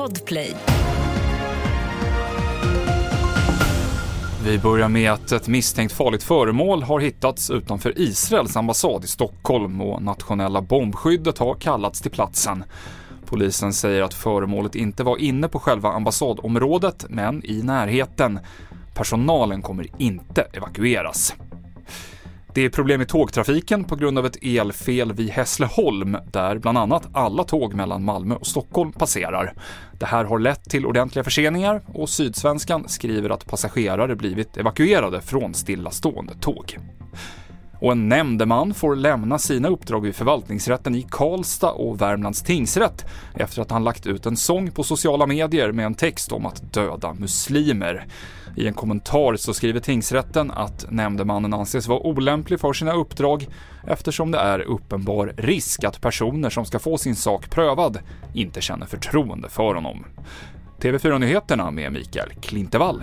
Podplay. Vi börjar med att ett misstänkt farligt föremål har hittats utanför Israels ambassad i Stockholm och nationella bombskyddet har kallats till platsen. Polisen säger att föremålet inte var inne på själva ambassadområdet, men i närheten. Personalen kommer inte evakueras. Det är problem i tågtrafiken på grund av ett elfel vid Hässleholm, där bland annat alla tåg mellan Malmö och Stockholm passerar. Det här har lett till ordentliga förseningar och Sydsvenskan skriver att passagerare blivit evakuerade från stillastående tåg. Och en nämndeman får lämna sina uppdrag vid förvaltningsrätten i Karlstad och Värmlands tingsrätt efter att han lagt ut en sång på sociala medier med en text om att döda muslimer. I en kommentar så skriver tingsrätten att nämndemannen anses vara olämplig för sina uppdrag eftersom det är uppenbar risk att personer som ska få sin sak prövad inte känner förtroende för honom. TV4-nyheterna med Mikael Klintevall.